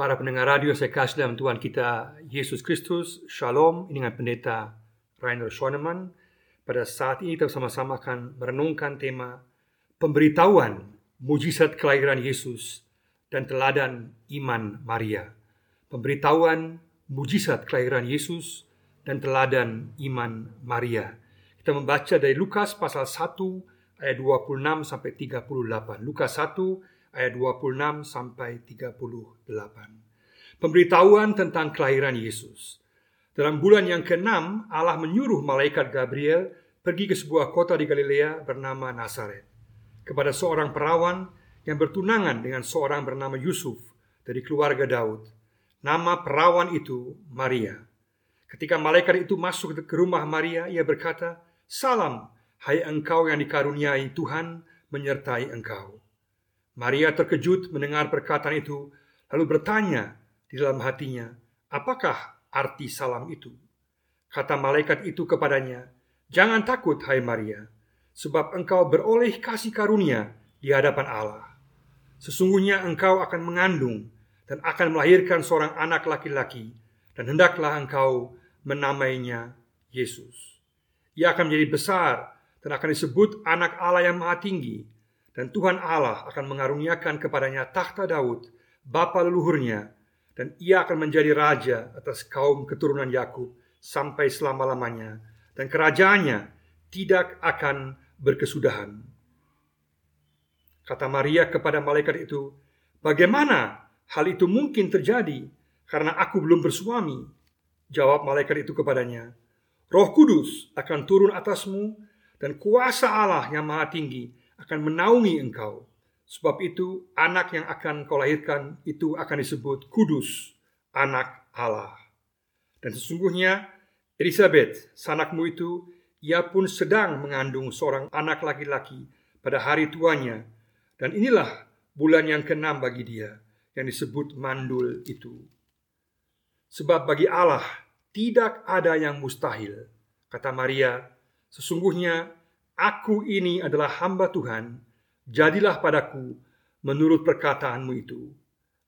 Para pendengar radio saya kasih dalam Tuhan kita Yesus Kristus, Shalom, dengan pendeta Rainer Schoenemann. Pada saat ini kita sama-sama akan merenungkan tema pemberitahuan mujizat kelahiran Yesus dan teladan iman Maria. Pemberitahuan mujizat kelahiran Yesus dan teladan iman Maria. Kita membaca dari Lukas pasal 1 ayat 26 sampai 38. Lukas 1 ayat 26 sampai 38. Pemberitahuan tentang kelahiran Yesus. Dalam bulan yang ke-6, Allah menyuruh malaikat Gabriel pergi ke sebuah kota di Galilea bernama Nazaret kepada seorang perawan yang bertunangan dengan seorang bernama Yusuf dari keluarga Daud. Nama perawan itu Maria. Ketika malaikat itu masuk ke rumah Maria, ia berkata, "Salam, hai engkau yang dikaruniai Tuhan menyertai engkau." Maria terkejut mendengar perkataan itu, lalu bertanya di dalam hatinya, "Apakah arti salam itu?" Kata malaikat itu kepadanya, "Jangan takut, hai Maria, sebab engkau beroleh kasih karunia di hadapan Allah. Sesungguhnya engkau akan mengandung dan akan melahirkan seorang anak laki-laki, dan hendaklah engkau menamainya Yesus. Ia akan menjadi besar dan akan disebut Anak Allah yang Maha Tinggi." Dan Tuhan Allah akan mengaruniakan kepadanya takhta Daud, bapa leluhurnya, dan ia akan menjadi raja atas kaum keturunan Yakub sampai selama-lamanya, dan kerajaannya tidak akan berkesudahan. Kata Maria kepada malaikat itu, "Bagaimana hal itu mungkin terjadi karena aku belum bersuami?" Jawab malaikat itu kepadanya, "Roh Kudus akan turun atasmu, dan kuasa Allah yang Maha Tinggi akan menaungi engkau. Sebab itu anak yang akan kau lahirkan itu akan disebut kudus, anak Allah. Dan sesungguhnya Elizabeth, sanakmu itu, ia pun sedang mengandung seorang anak laki-laki pada hari tuanya. Dan inilah bulan yang keenam bagi dia, yang disebut mandul itu. Sebab bagi Allah tidak ada yang mustahil. Kata Maria, sesungguhnya Aku ini adalah hamba Tuhan, jadilah padaku menurut perkataanmu itu.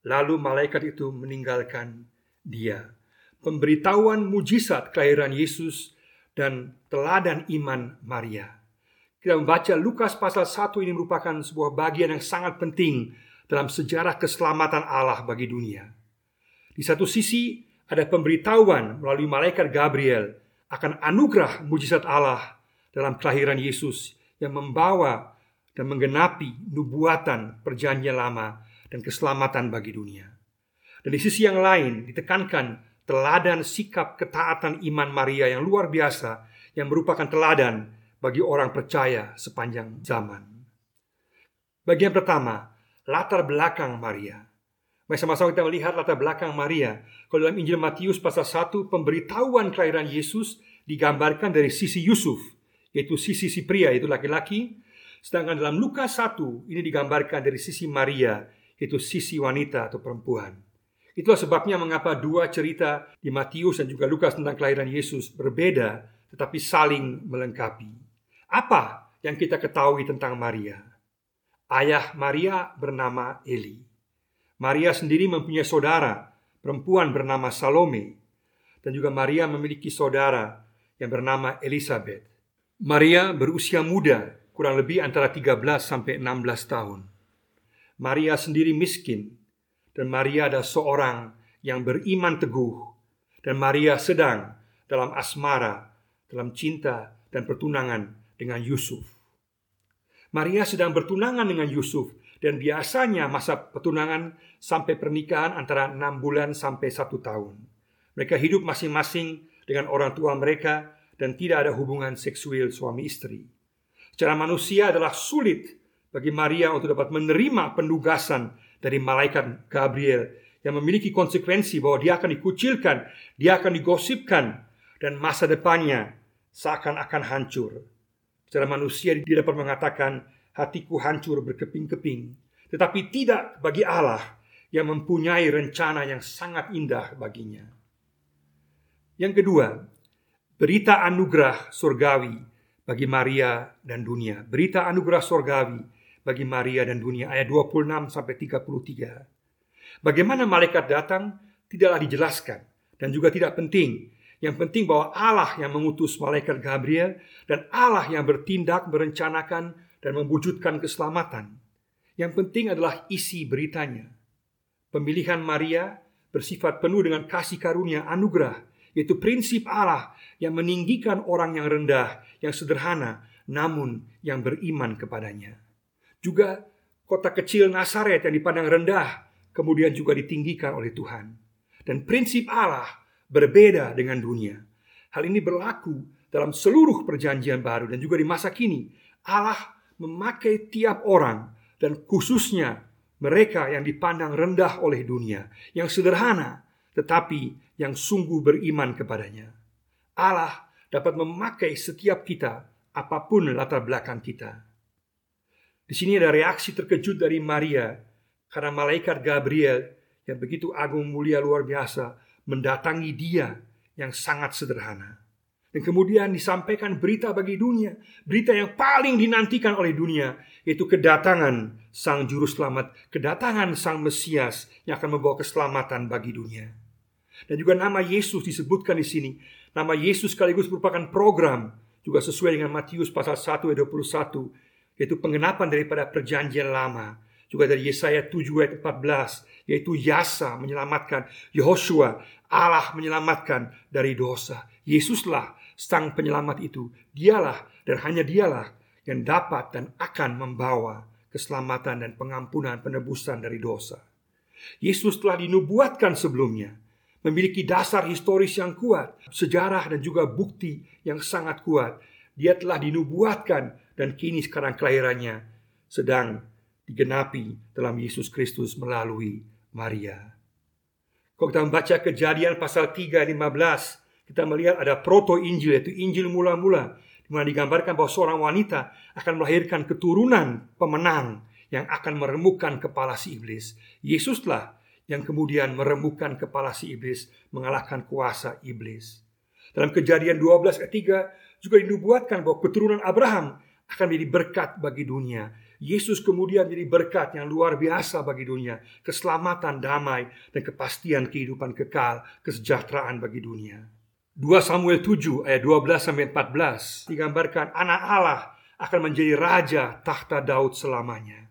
Lalu malaikat itu meninggalkan dia. Pemberitahuan mujizat kelahiran Yesus dan teladan iman Maria. Kita membaca Lukas pasal 1 ini merupakan sebuah bagian yang sangat penting dalam sejarah keselamatan Allah bagi dunia. Di satu sisi ada pemberitahuan melalui malaikat Gabriel akan anugerah mujizat Allah dalam kelahiran Yesus yang membawa dan menggenapi nubuatan perjanjian lama dan keselamatan bagi dunia. Dan di sisi yang lain ditekankan teladan sikap ketaatan iman Maria yang luar biasa yang merupakan teladan bagi orang percaya sepanjang zaman. Bagian pertama, latar belakang Maria. Mari sama-sama kita melihat latar belakang Maria. Kalau dalam Injil Matius pasal 1, pemberitahuan kelahiran Yesus digambarkan dari sisi Yusuf yaitu sisi si pria itu laki-laki. Sedangkan dalam Lukas 1 ini digambarkan dari sisi Maria yaitu sisi wanita atau perempuan. Itulah sebabnya mengapa dua cerita di Matius dan juga Lukas tentang kelahiran Yesus berbeda tetapi saling melengkapi. Apa yang kita ketahui tentang Maria? Ayah Maria bernama Eli. Maria sendiri mempunyai saudara perempuan bernama Salome. Dan juga Maria memiliki saudara yang bernama Elizabeth Maria berusia muda, kurang lebih antara 13 sampai 16 tahun. Maria sendiri miskin dan Maria adalah seorang yang beriman teguh dan Maria sedang dalam asmara, dalam cinta dan pertunangan dengan Yusuf. Maria sedang bertunangan dengan Yusuf dan biasanya masa pertunangan sampai pernikahan antara enam bulan sampai satu tahun. Mereka hidup masing-masing dengan orang tua mereka dan tidak ada hubungan seksual suami istri. Secara manusia adalah sulit bagi Maria untuk dapat menerima penugasan dari malaikat Gabriel yang memiliki konsekuensi bahwa dia akan dikucilkan, dia akan digosipkan, dan masa depannya seakan-akan hancur. Secara manusia dia dapat mengatakan hatiku hancur berkeping-keping, tetapi tidak bagi Allah yang mempunyai rencana yang sangat indah baginya. Yang kedua, Berita anugerah surgawi bagi Maria dan dunia. Berita anugerah surgawi bagi Maria dan dunia ayat 26 sampai 33. Bagaimana malaikat datang tidaklah dijelaskan dan juga tidak penting. Yang penting bahwa Allah yang mengutus malaikat Gabriel dan Allah yang bertindak merencanakan dan mewujudkan keselamatan. Yang penting adalah isi beritanya. Pemilihan Maria bersifat penuh dengan kasih karunia anugerah, yaitu prinsip Allah yang meninggikan orang yang rendah, yang sederhana, namun yang beriman kepadanya. Juga kota kecil Nazaret yang dipandang rendah, kemudian juga ditinggikan oleh Tuhan. Dan prinsip Allah berbeda dengan dunia. Hal ini berlaku dalam seluruh perjanjian baru dan juga di masa kini. Allah memakai tiap orang dan khususnya mereka yang dipandang rendah oleh dunia, yang sederhana tetapi yang sungguh beriman kepadanya. Allah dapat memakai setiap kita apa pun latar belakang kita. Di sini ada reaksi terkejut dari Maria karena malaikat Gabriel yang begitu agung mulia luar biasa mendatangi dia yang sangat sederhana. Dan kemudian disampaikan berita bagi dunia, berita yang paling dinantikan oleh dunia, yaitu kedatangan Sang Juru Selamat, kedatangan Sang Mesias yang akan membawa keselamatan bagi dunia. Dan juga nama Yesus disebutkan di sini. Nama Yesus sekaligus merupakan program juga sesuai dengan Matius pasal 1 ayat 21 yaitu pengenapan daripada perjanjian lama. Juga dari Yesaya 7 ayat 14 yaitu Yasa menyelamatkan Yehosua Allah menyelamatkan dari dosa. Yesuslah sang penyelamat itu. Dialah dan hanya dialah yang dapat dan akan membawa keselamatan dan pengampunan penebusan dari dosa. Yesus telah dinubuatkan sebelumnya memiliki dasar historis yang kuat, sejarah dan juga bukti yang sangat kuat. Dia telah dinubuatkan dan kini sekarang kelahirannya sedang digenapi dalam Yesus Kristus melalui Maria. Kalau kita membaca kejadian pasal 3 15, kita melihat ada proto Injil yaitu Injil mula-mula di mana digambarkan bahwa seorang wanita akan melahirkan keturunan pemenang yang akan meremukkan kepala si iblis. Yesuslah yang kemudian meremukkan kepala si iblis, mengalahkan kuasa iblis. Dalam kejadian 12 ayat 3 juga dinubuatkan bahwa keturunan Abraham akan menjadi berkat bagi dunia. Yesus kemudian jadi berkat yang luar biasa bagi dunia, keselamatan, damai, dan kepastian kehidupan kekal, kesejahteraan bagi dunia. 2 Samuel 7 ayat 12 sampai 14 digambarkan anak Allah akan menjadi raja tahta Daud selamanya.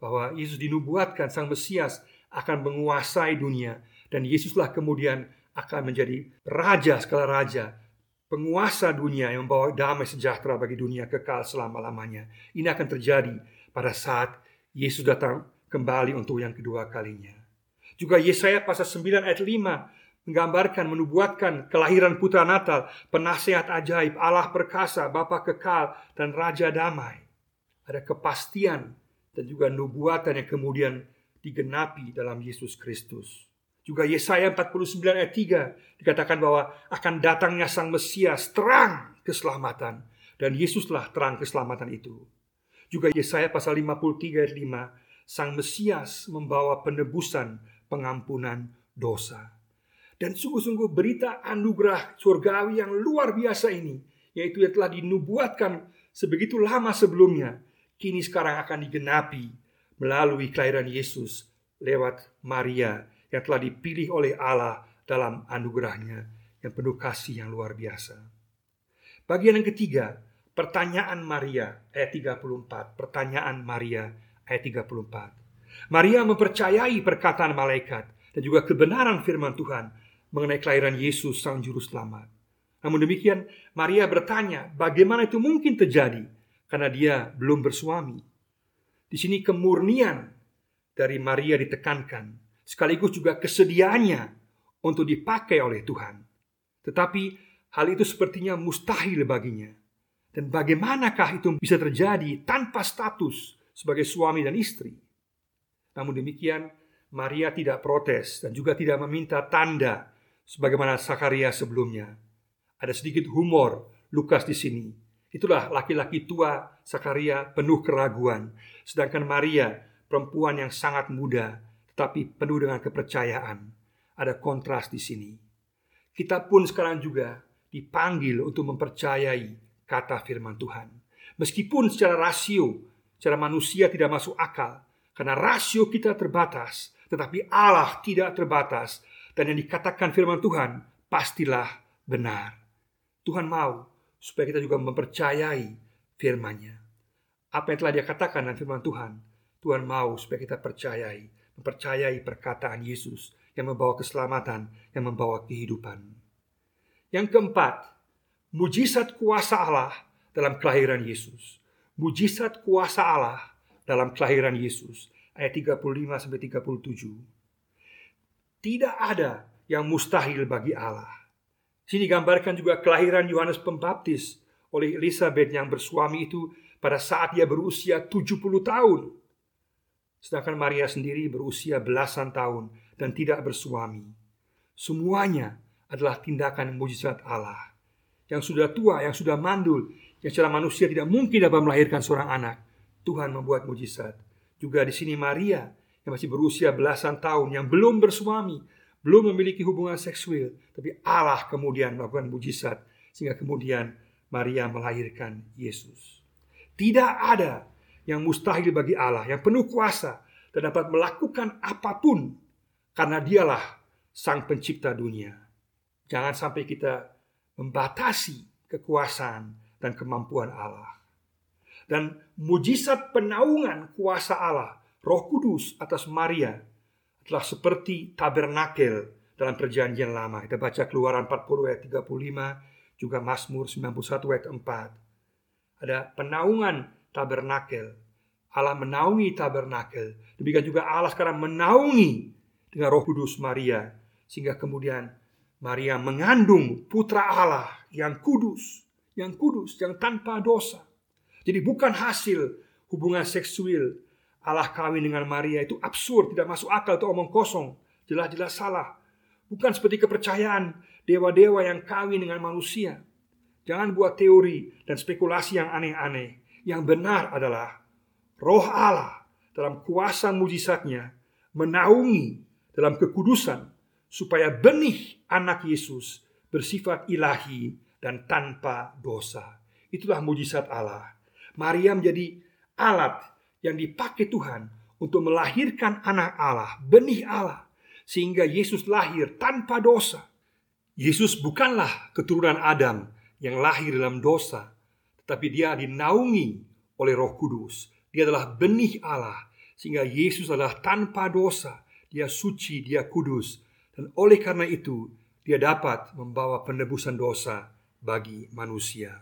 Bahwa Yesus dinubuatkan sang Mesias akan menguasai dunia dan Yesuslah kemudian akan menjadi raja segala raja penguasa dunia yang membawa damai sejahtera bagi dunia kekal selama-lamanya. Ini akan terjadi pada saat Yesus datang kembali untuk yang kedua kalinya. Juga Yesaya pasal 9 ayat 5 menggambarkan, menubuatkan kelahiran putra Natal, penasehat ajaib, Allah perkasa, Bapa kekal, dan Raja damai. Ada kepastian dan juga nubuatan yang kemudian digenapi dalam Yesus Kristus. Juga Yesaya 49 ayat 3 dikatakan bahwa akan datangnya Sang Mesias terang keselamatan dan Yesuslah terang keselamatan itu. Juga Yesaya pasal 53 ayat 5 Sang Mesias membawa penebusan pengampunan dosa. Dan sungguh-sungguh berita anugerah surgawi yang luar biasa ini yaitu yang telah dinubuatkan sebegitu lama sebelumnya kini sekarang akan digenapi melalui kelahiran Yesus lewat Maria yang telah dipilih oleh Allah dalam anugerahnya yang penuh kasih yang luar biasa. Bagian yang ketiga, pertanyaan Maria ayat 34. Pertanyaan Maria ayat 34. Maria mempercayai perkataan malaikat dan juga kebenaran firman Tuhan mengenai kelahiran Yesus sang juru selamat. Namun demikian, Maria bertanya, bagaimana itu mungkin terjadi karena dia belum bersuami. Di sini kemurnian dari Maria ditekankan, sekaligus juga kesediaannya untuk dipakai oleh Tuhan. Tetapi hal itu sepertinya mustahil baginya. Dan bagaimanakah itu bisa terjadi tanpa status sebagai suami dan istri? Namun demikian, Maria tidak protes dan juga tidak meminta tanda sebagaimana Sakaria sebelumnya. Ada sedikit humor Lukas di sini. Itulah laki-laki tua Sakaria penuh keraguan, sedangkan Maria perempuan yang sangat muda tetapi penuh dengan kepercayaan. Ada kontras di sini. Kita pun sekarang juga dipanggil untuk mempercayai kata firman Tuhan. Meskipun secara rasio, secara manusia tidak masuk akal, karena rasio kita terbatas, tetapi Allah tidak terbatas dan yang dikatakan firman Tuhan pastilah benar. Tuhan mau supaya kita juga mempercayai firman-Nya. Apa yang telah dia katakan dalam firman Tuhan, Tuhan mau supaya kita percayai, mempercayai perkataan Yesus yang membawa keselamatan, yang membawa kehidupan. Yang keempat, mujizat kuasa Allah dalam kelahiran Yesus. Mujizat kuasa Allah dalam kelahiran Yesus ayat 35 sampai 37. Tidak ada yang mustahil bagi Allah. Sini gambarkan juga kelahiran Yohanes Pembaptis oleh Elizabeth yang bersuami itu pada saat dia berusia 70 tahun. Sedangkan Maria sendiri berusia belasan tahun dan tidak bersuami. Semuanya adalah tindakan mujizat Allah. Yang sudah tua, yang sudah mandul, yang secara manusia tidak mungkin dapat melahirkan seorang anak. Tuhan membuat mujizat. Juga di sini Maria yang masih berusia belasan tahun yang belum bersuami, belum memiliki hubungan seksual, tapi Allah kemudian melakukan mujizat sehingga kemudian Maria melahirkan Yesus. Tidak ada yang mustahil bagi Allah yang penuh kuasa dan dapat melakukan apa pun karena dialah sang pencipta dunia. Jangan sampai kita membatasi kekuasaan dan kemampuan Allah dan mujizat penaungan kuasa Allah, Roh Kudus atas Maria telah seperti tabernakel dalam perjanjian lama. Kita baca Keluaran 40 ayat 35, juga Mazmur 91 ayat 4. Ada penaungan tabernakel. Allah menaungi tabernakel. Demikian juga Allah sekarang menaungi dengan Roh Kudus Maria sehingga kemudian Maria mengandung putra Allah yang kudus, yang kudus, yang tanpa dosa. Jadi bukan hasil hubungan seksual Allah kawin dengan Maria itu absurd, tidak masuk akal itu omong kosong, jelas-jelas salah. Bukan seperti kepercayaan dewa-dewa yang kawin dengan manusia. Jangan buat teori dan spekulasi yang aneh-aneh. Yang benar adalah roh Allah dalam kuasa mujizatnya menaungi dalam kekudusan supaya benih anak Yesus bersifat ilahi dan tanpa dosa. Itulah mujizat Allah. Maria menjadi alat yang dipakai Tuhan untuk melahirkan anak Allah, benih Allah, sehingga Yesus lahir tanpa dosa. Yesus bukanlah keturunan Adam yang lahir dalam dosa, tetapi dia dinaungi oleh Roh Kudus. Dia adalah benih Allah, sehingga Yesus adalah tanpa dosa. Dia suci, dia kudus, dan oleh karena itu dia dapat membawa penebusan dosa bagi manusia.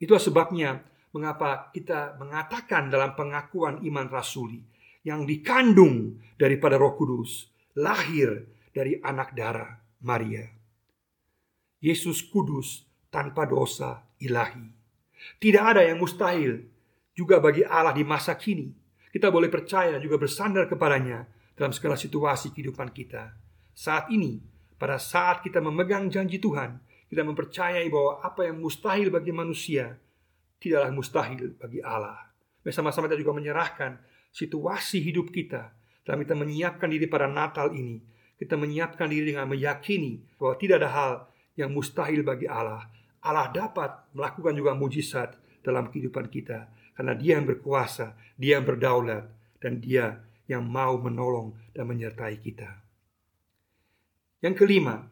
Itulah sebabnya mengapa kita mengatakan dalam pengakuan iman rasuli yang dikandung daripada Roh Kudus, lahir dari anak darah Maria. Yesus kudus tanpa dosa ilahi. Tidak ada yang mustahil juga bagi Allah di masa kini. Kita boleh percaya juga bersandar kepadanya dalam segala situasi kehidupan kita. Saat ini, pada saat kita memegang janji Tuhan, kita mempercayai bahwa apa yang mustahil bagi manusia tidaklah mustahil bagi Allah. Bersama-sama kita juga menyerahkan situasi hidup kita dalam kita menyiapkan diri pada Natal ini. Kita menyiapkan diri dengan meyakini bahwa tidak ada hal yang mustahil bagi Allah. Allah dapat melakukan juga mujizat dalam kehidupan kita karena Dia yang berkuasa, Dia yang berdaulat, dan Dia yang mau menolong dan menyertai kita. Yang kelima,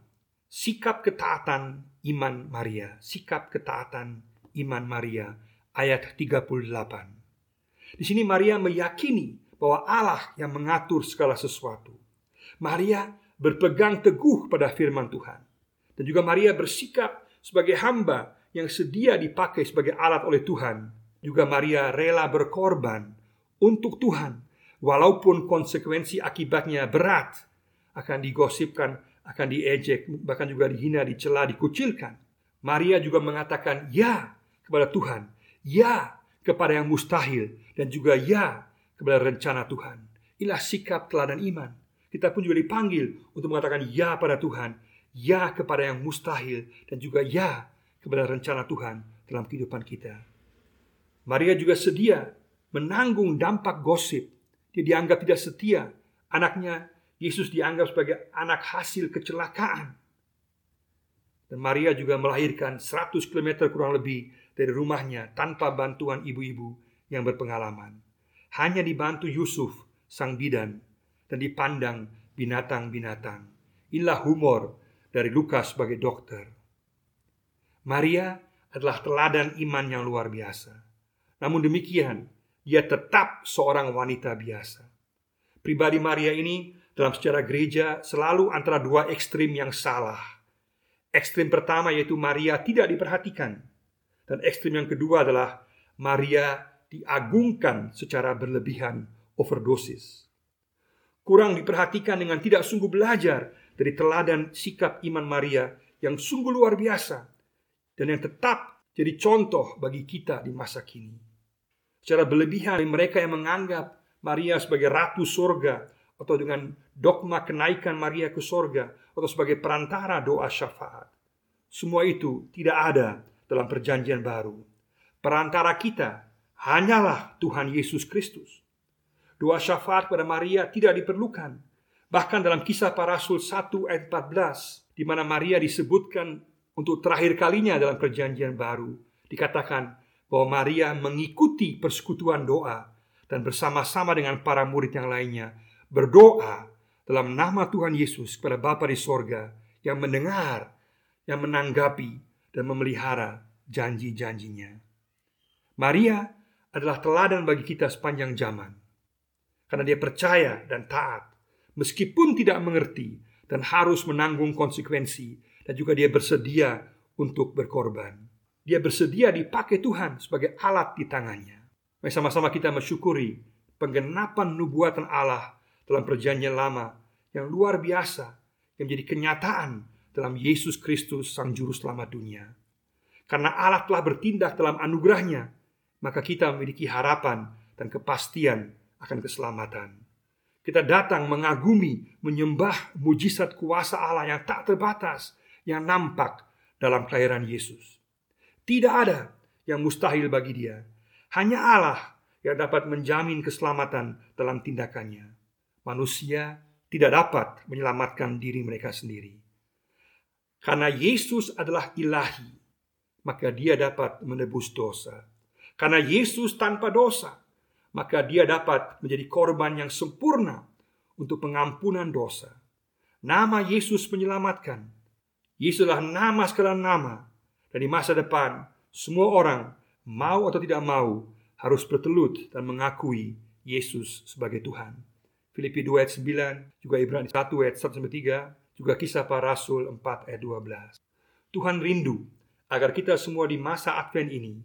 sikap ketaatan iman Maria, sikap ketaatan iman Maria ayat 38. Di sini Maria meyakini bahwa Allah yang mengatur segala sesuatu. Maria berpegang teguh pada firman Tuhan. Dan juga Maria bersikap sebagai hamba yang sedia dipakai sebagai alat oleh Tuhan. Juga Maria rela berkorban untuk Tuhan. Walaupun konsekuensi akibatnya berat. Akan digosipkan, akan diejek, bahkan juga dihina, dicela, dikucilkan. Maria juga mengatakan ya kepada Tuhan, ya kepada yang mustahil, dan juga ya kepada rencana Tuhan. Inilah sikap teladan iman. Kita pun juga dipanggil untuk mengatakan ya pada Tuhan, ya kepada yang mustahil, dan juga ya kepada rencana Tuhan dalam kehidupan kita. Maria juga sedia menanggung dampak gosip. Dia dianggap tidak setia. Anaknya Yesus dianggap sebagai anak hasil kecelakaan. Dan Maria juga melahirkan 100 km kurang lebih dari rumahnya tanpa bantuan ibu-ibu yang berpengalaman. Hanya dibantu Yusuf, sang bidan, dan dipandang binatang-binatang. Inilah humor dari Lukas sebagai dokter. Maria adalah teladan iman yang luar biasa. Namun demikian, dia tetap seorang wanita biasa. Pribadi Maria ini dalam sejarah gereja selalu antara dua ekstrim yang salah. Ekstrim pertama yaitu Maria tidak diperhatikan. Dan ekstrim yang kedua adalah Maria diagungkan secara berlebihan overdosis. Kurang diperhatikan dengan tidak sungguh belajar dari teladan sikap iman Maria yang sungguh luar biasa dan yang tetap jadi contoh bagi kita di masa kini. Secara berlebihan mereka yang menganggap Maria sebagai ratu sorga atau dengan dogma kenaikan Maria ke sorga atau sebagai perantara doa syafaat. Semua itu tidak ada dalam perjanjian baru. Perantara kita hanyalah Tuhan Yesus Kristus. Doa syafaat pada Maria tidak diperlukan. Bahkan dalam kisah para rasul 1 ayat 14 di mana Maria disebutkan untuk terakhir kalinya dalam perjanjian baru dikatakan bahwa Maria mengikuti persekutuan doa dan bersama-sama dengan para murid yang lainnya berdoa dalam nama Tuhan Yesus kepada Bapa di sorga yang mendengar, yang menanggapi dan memelihara janji-janjinya. Maria adalah teladan bagi kita sepanjang zaman karena dia percaya dan taat meskipun tidak mengerti dan harus menanggung konsekuensi dan juga dia bersedia untuk berkorban. Dia bersedia dipakai Tuhan sebagai alat di tangannya. Mari sama-sama kita mensyukuri penggenapan nubuatan Allah dalam perjanjian lama yang luar biasa yang menjadi kenyataan dalam Yesus Kristus Sang Juru Selamat dunia. Karena Allah telah bertindak dalam anugerahnya, maka kita memiliki harapan dan kepastian akan keselamatan. Kita datang mengagumi, menyembah mujizat kuasa Allah yang tak terbatas yang nampak dalam kelahiran Yesus. Tidak ada yang mustahil bagi dia. Hanya Allah yang dapat menjamin keselamatan dalam tindakannya. Manusia tidak dapat menyelamatkan diri mereka sendiri. Karena Yesus adalah ilahi, maka dia dapat menebus dosa. Karena Yesus tanpa dosa, maka dia dapat menjadi korban yang sempurna untuk pengampunan dosa. Nama Yesus menyelamatkan, Yesuslah nama sekalian nama. Dan di masa depan, semua orang mau atau tidak mau harus bertelut dan mengakui Yesus sebagai Tuhan. Filipi 2 ayat 9, juga Ibrani 1 ayat 1 sampai 3, juga kisah para rasul 4 ayat 12. Tuhan rindu agar kita semua di masa Advent ini,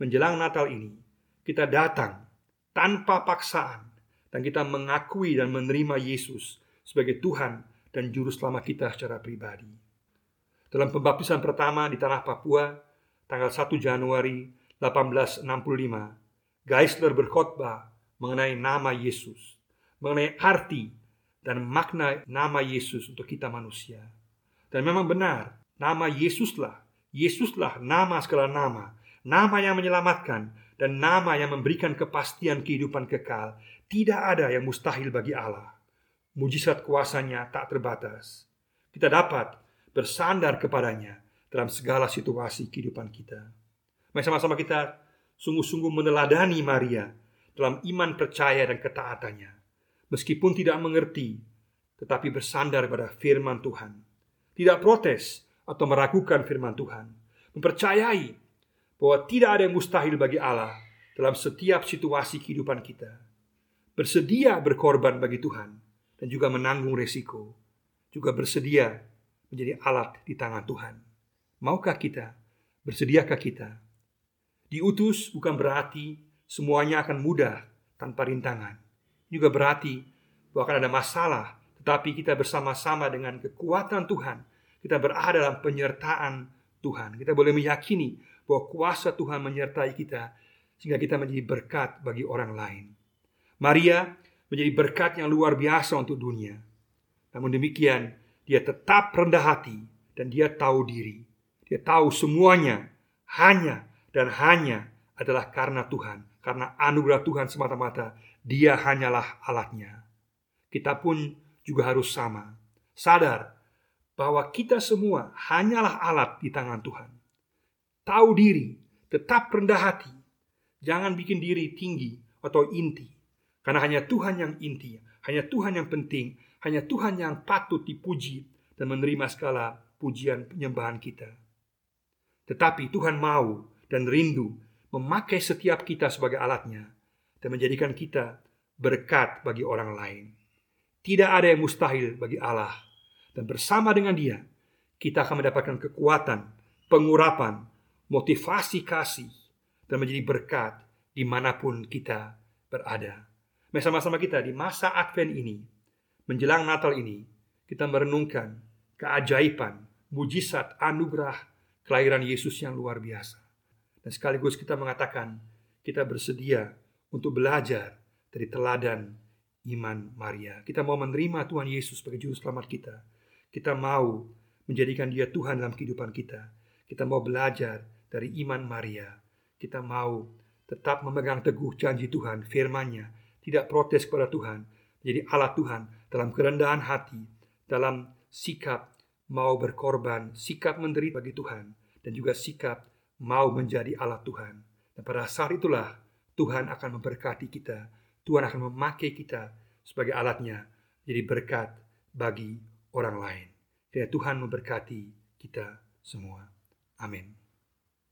menjelang Natal ini, kita datang tanpa paksaan dan kita mengakui dan menerima Yesus sebagai Tuhan dan Juru Selamat kita secara pribadi. Dalam pembaptisan pertama di tanah Papua, tanggal 1 Januari 1865, Geisler berkhotbah mengenai nama Yesus, mengenai arti dan makna nama Yesus untuk kita manusia. Dan memang benar, nama Yesuslah, Yesuslah nama segala nama, nama yang menyelamatkan dan nama yang memberikan kepastian kehidupan kekal. Tidak ada yang mustahil bagi Allah. Mujizat kuasanya tak terbatas. Kita dapat bersandar kepadanya dalam segala situasi kehidupan kita. Mari sama-sama kita sungguh-sungguh meneladani Maria dalam iman percaya dan ketaatannya. Meskipun tidak mengerti, tetapi bersandar pada firman Tuhan. Tidak protes atau meragukan firman Tuhan. Mempercayai bahwa tidak ada yang mustahil bagi Allah dalam setiap situasi kehidupan kita. Bersedia berkorban bagi Tuhan dan juga menanggung resiko. Juga bersedia menjadi alat di tangan Tuhan. Maukah kita? Bersediakah kita? Diutus bukan berarti semuanya akan mudah tanpa rintangan. Juga berarti bahwa akan ada masalah, tetapi kita bersama-sama dengan kekuatan Tuhan, kita berada dalam penyertaan Tuhan. Kita boleh meyakini bahwa kuasa Tuhan menyertai kita sehingga kita menjadi berkat bagi orang lain. Maria menjadi berkat yang luar biasa untuk dunia. Namun demikian, dia tetap rendah hati dan dia tahu diri. Dia tahu semuanya hanya dan hanya adalah karena Tuhan, karena anugerah Tuhan semata-mata. Dia hanyalah alatnya. Kita pun juga harus sama, sadar bahwa kita semua hanyalah alat di tangan Tuhan. Tahu diri, tetap rendah hati, jangan bikin diri tinggi atau inti, karena hanya Tuhan yang inti, Hanya Tuhan yang penting, hanya Tuhan yang patut dipuji dan menerima segala pujian penyembahan kita. Tetapi Tuhan mau dan rindu memakai setiap kita sebagai alatnya dan menjadikan kita berkat bagi orang lain. Tidak ada yang mustahil bagi Allah. Dan bersama dengan dia, kita akan mendapatkan kekuatan, pengurapan, motivasi kasih, dan menjadi berkat di mana pun kita berada. Mari sama-sama kita di masa Advent ini, menjelang Natal ini, kita merenungkan keajaiban, mujizat, anugerah kelahiran Yesus yang luar biasa. Dan sekaligus kita mengatakan, kita bersedia untuk belajar dari teladan iman Maria. Kita mau menerima Tuhan Yesus sebagai juru selamat kita. Kita mau menjadikan dia Tuhan dalam kehidupan kita. Kita mau belajar dari iman Maria. Kita mau tetap memegang teguh janji Tuhan, firman-Nya, tidak protes kepada Tuhan, menjadi alat Tuhan dalam kerendahan hati, dalam sikap mau berkorban, sikap menderita bagi Tuhan, dan juga sikap mau menjadi alat Tuhan. Dan pada saat itulah Tuhan akan memberkati kita, Tuhan akan memakai kita sebagai alatnya, jadi berkat bagi orang lain. Dan Tuhan memberkati kita semua. Amin.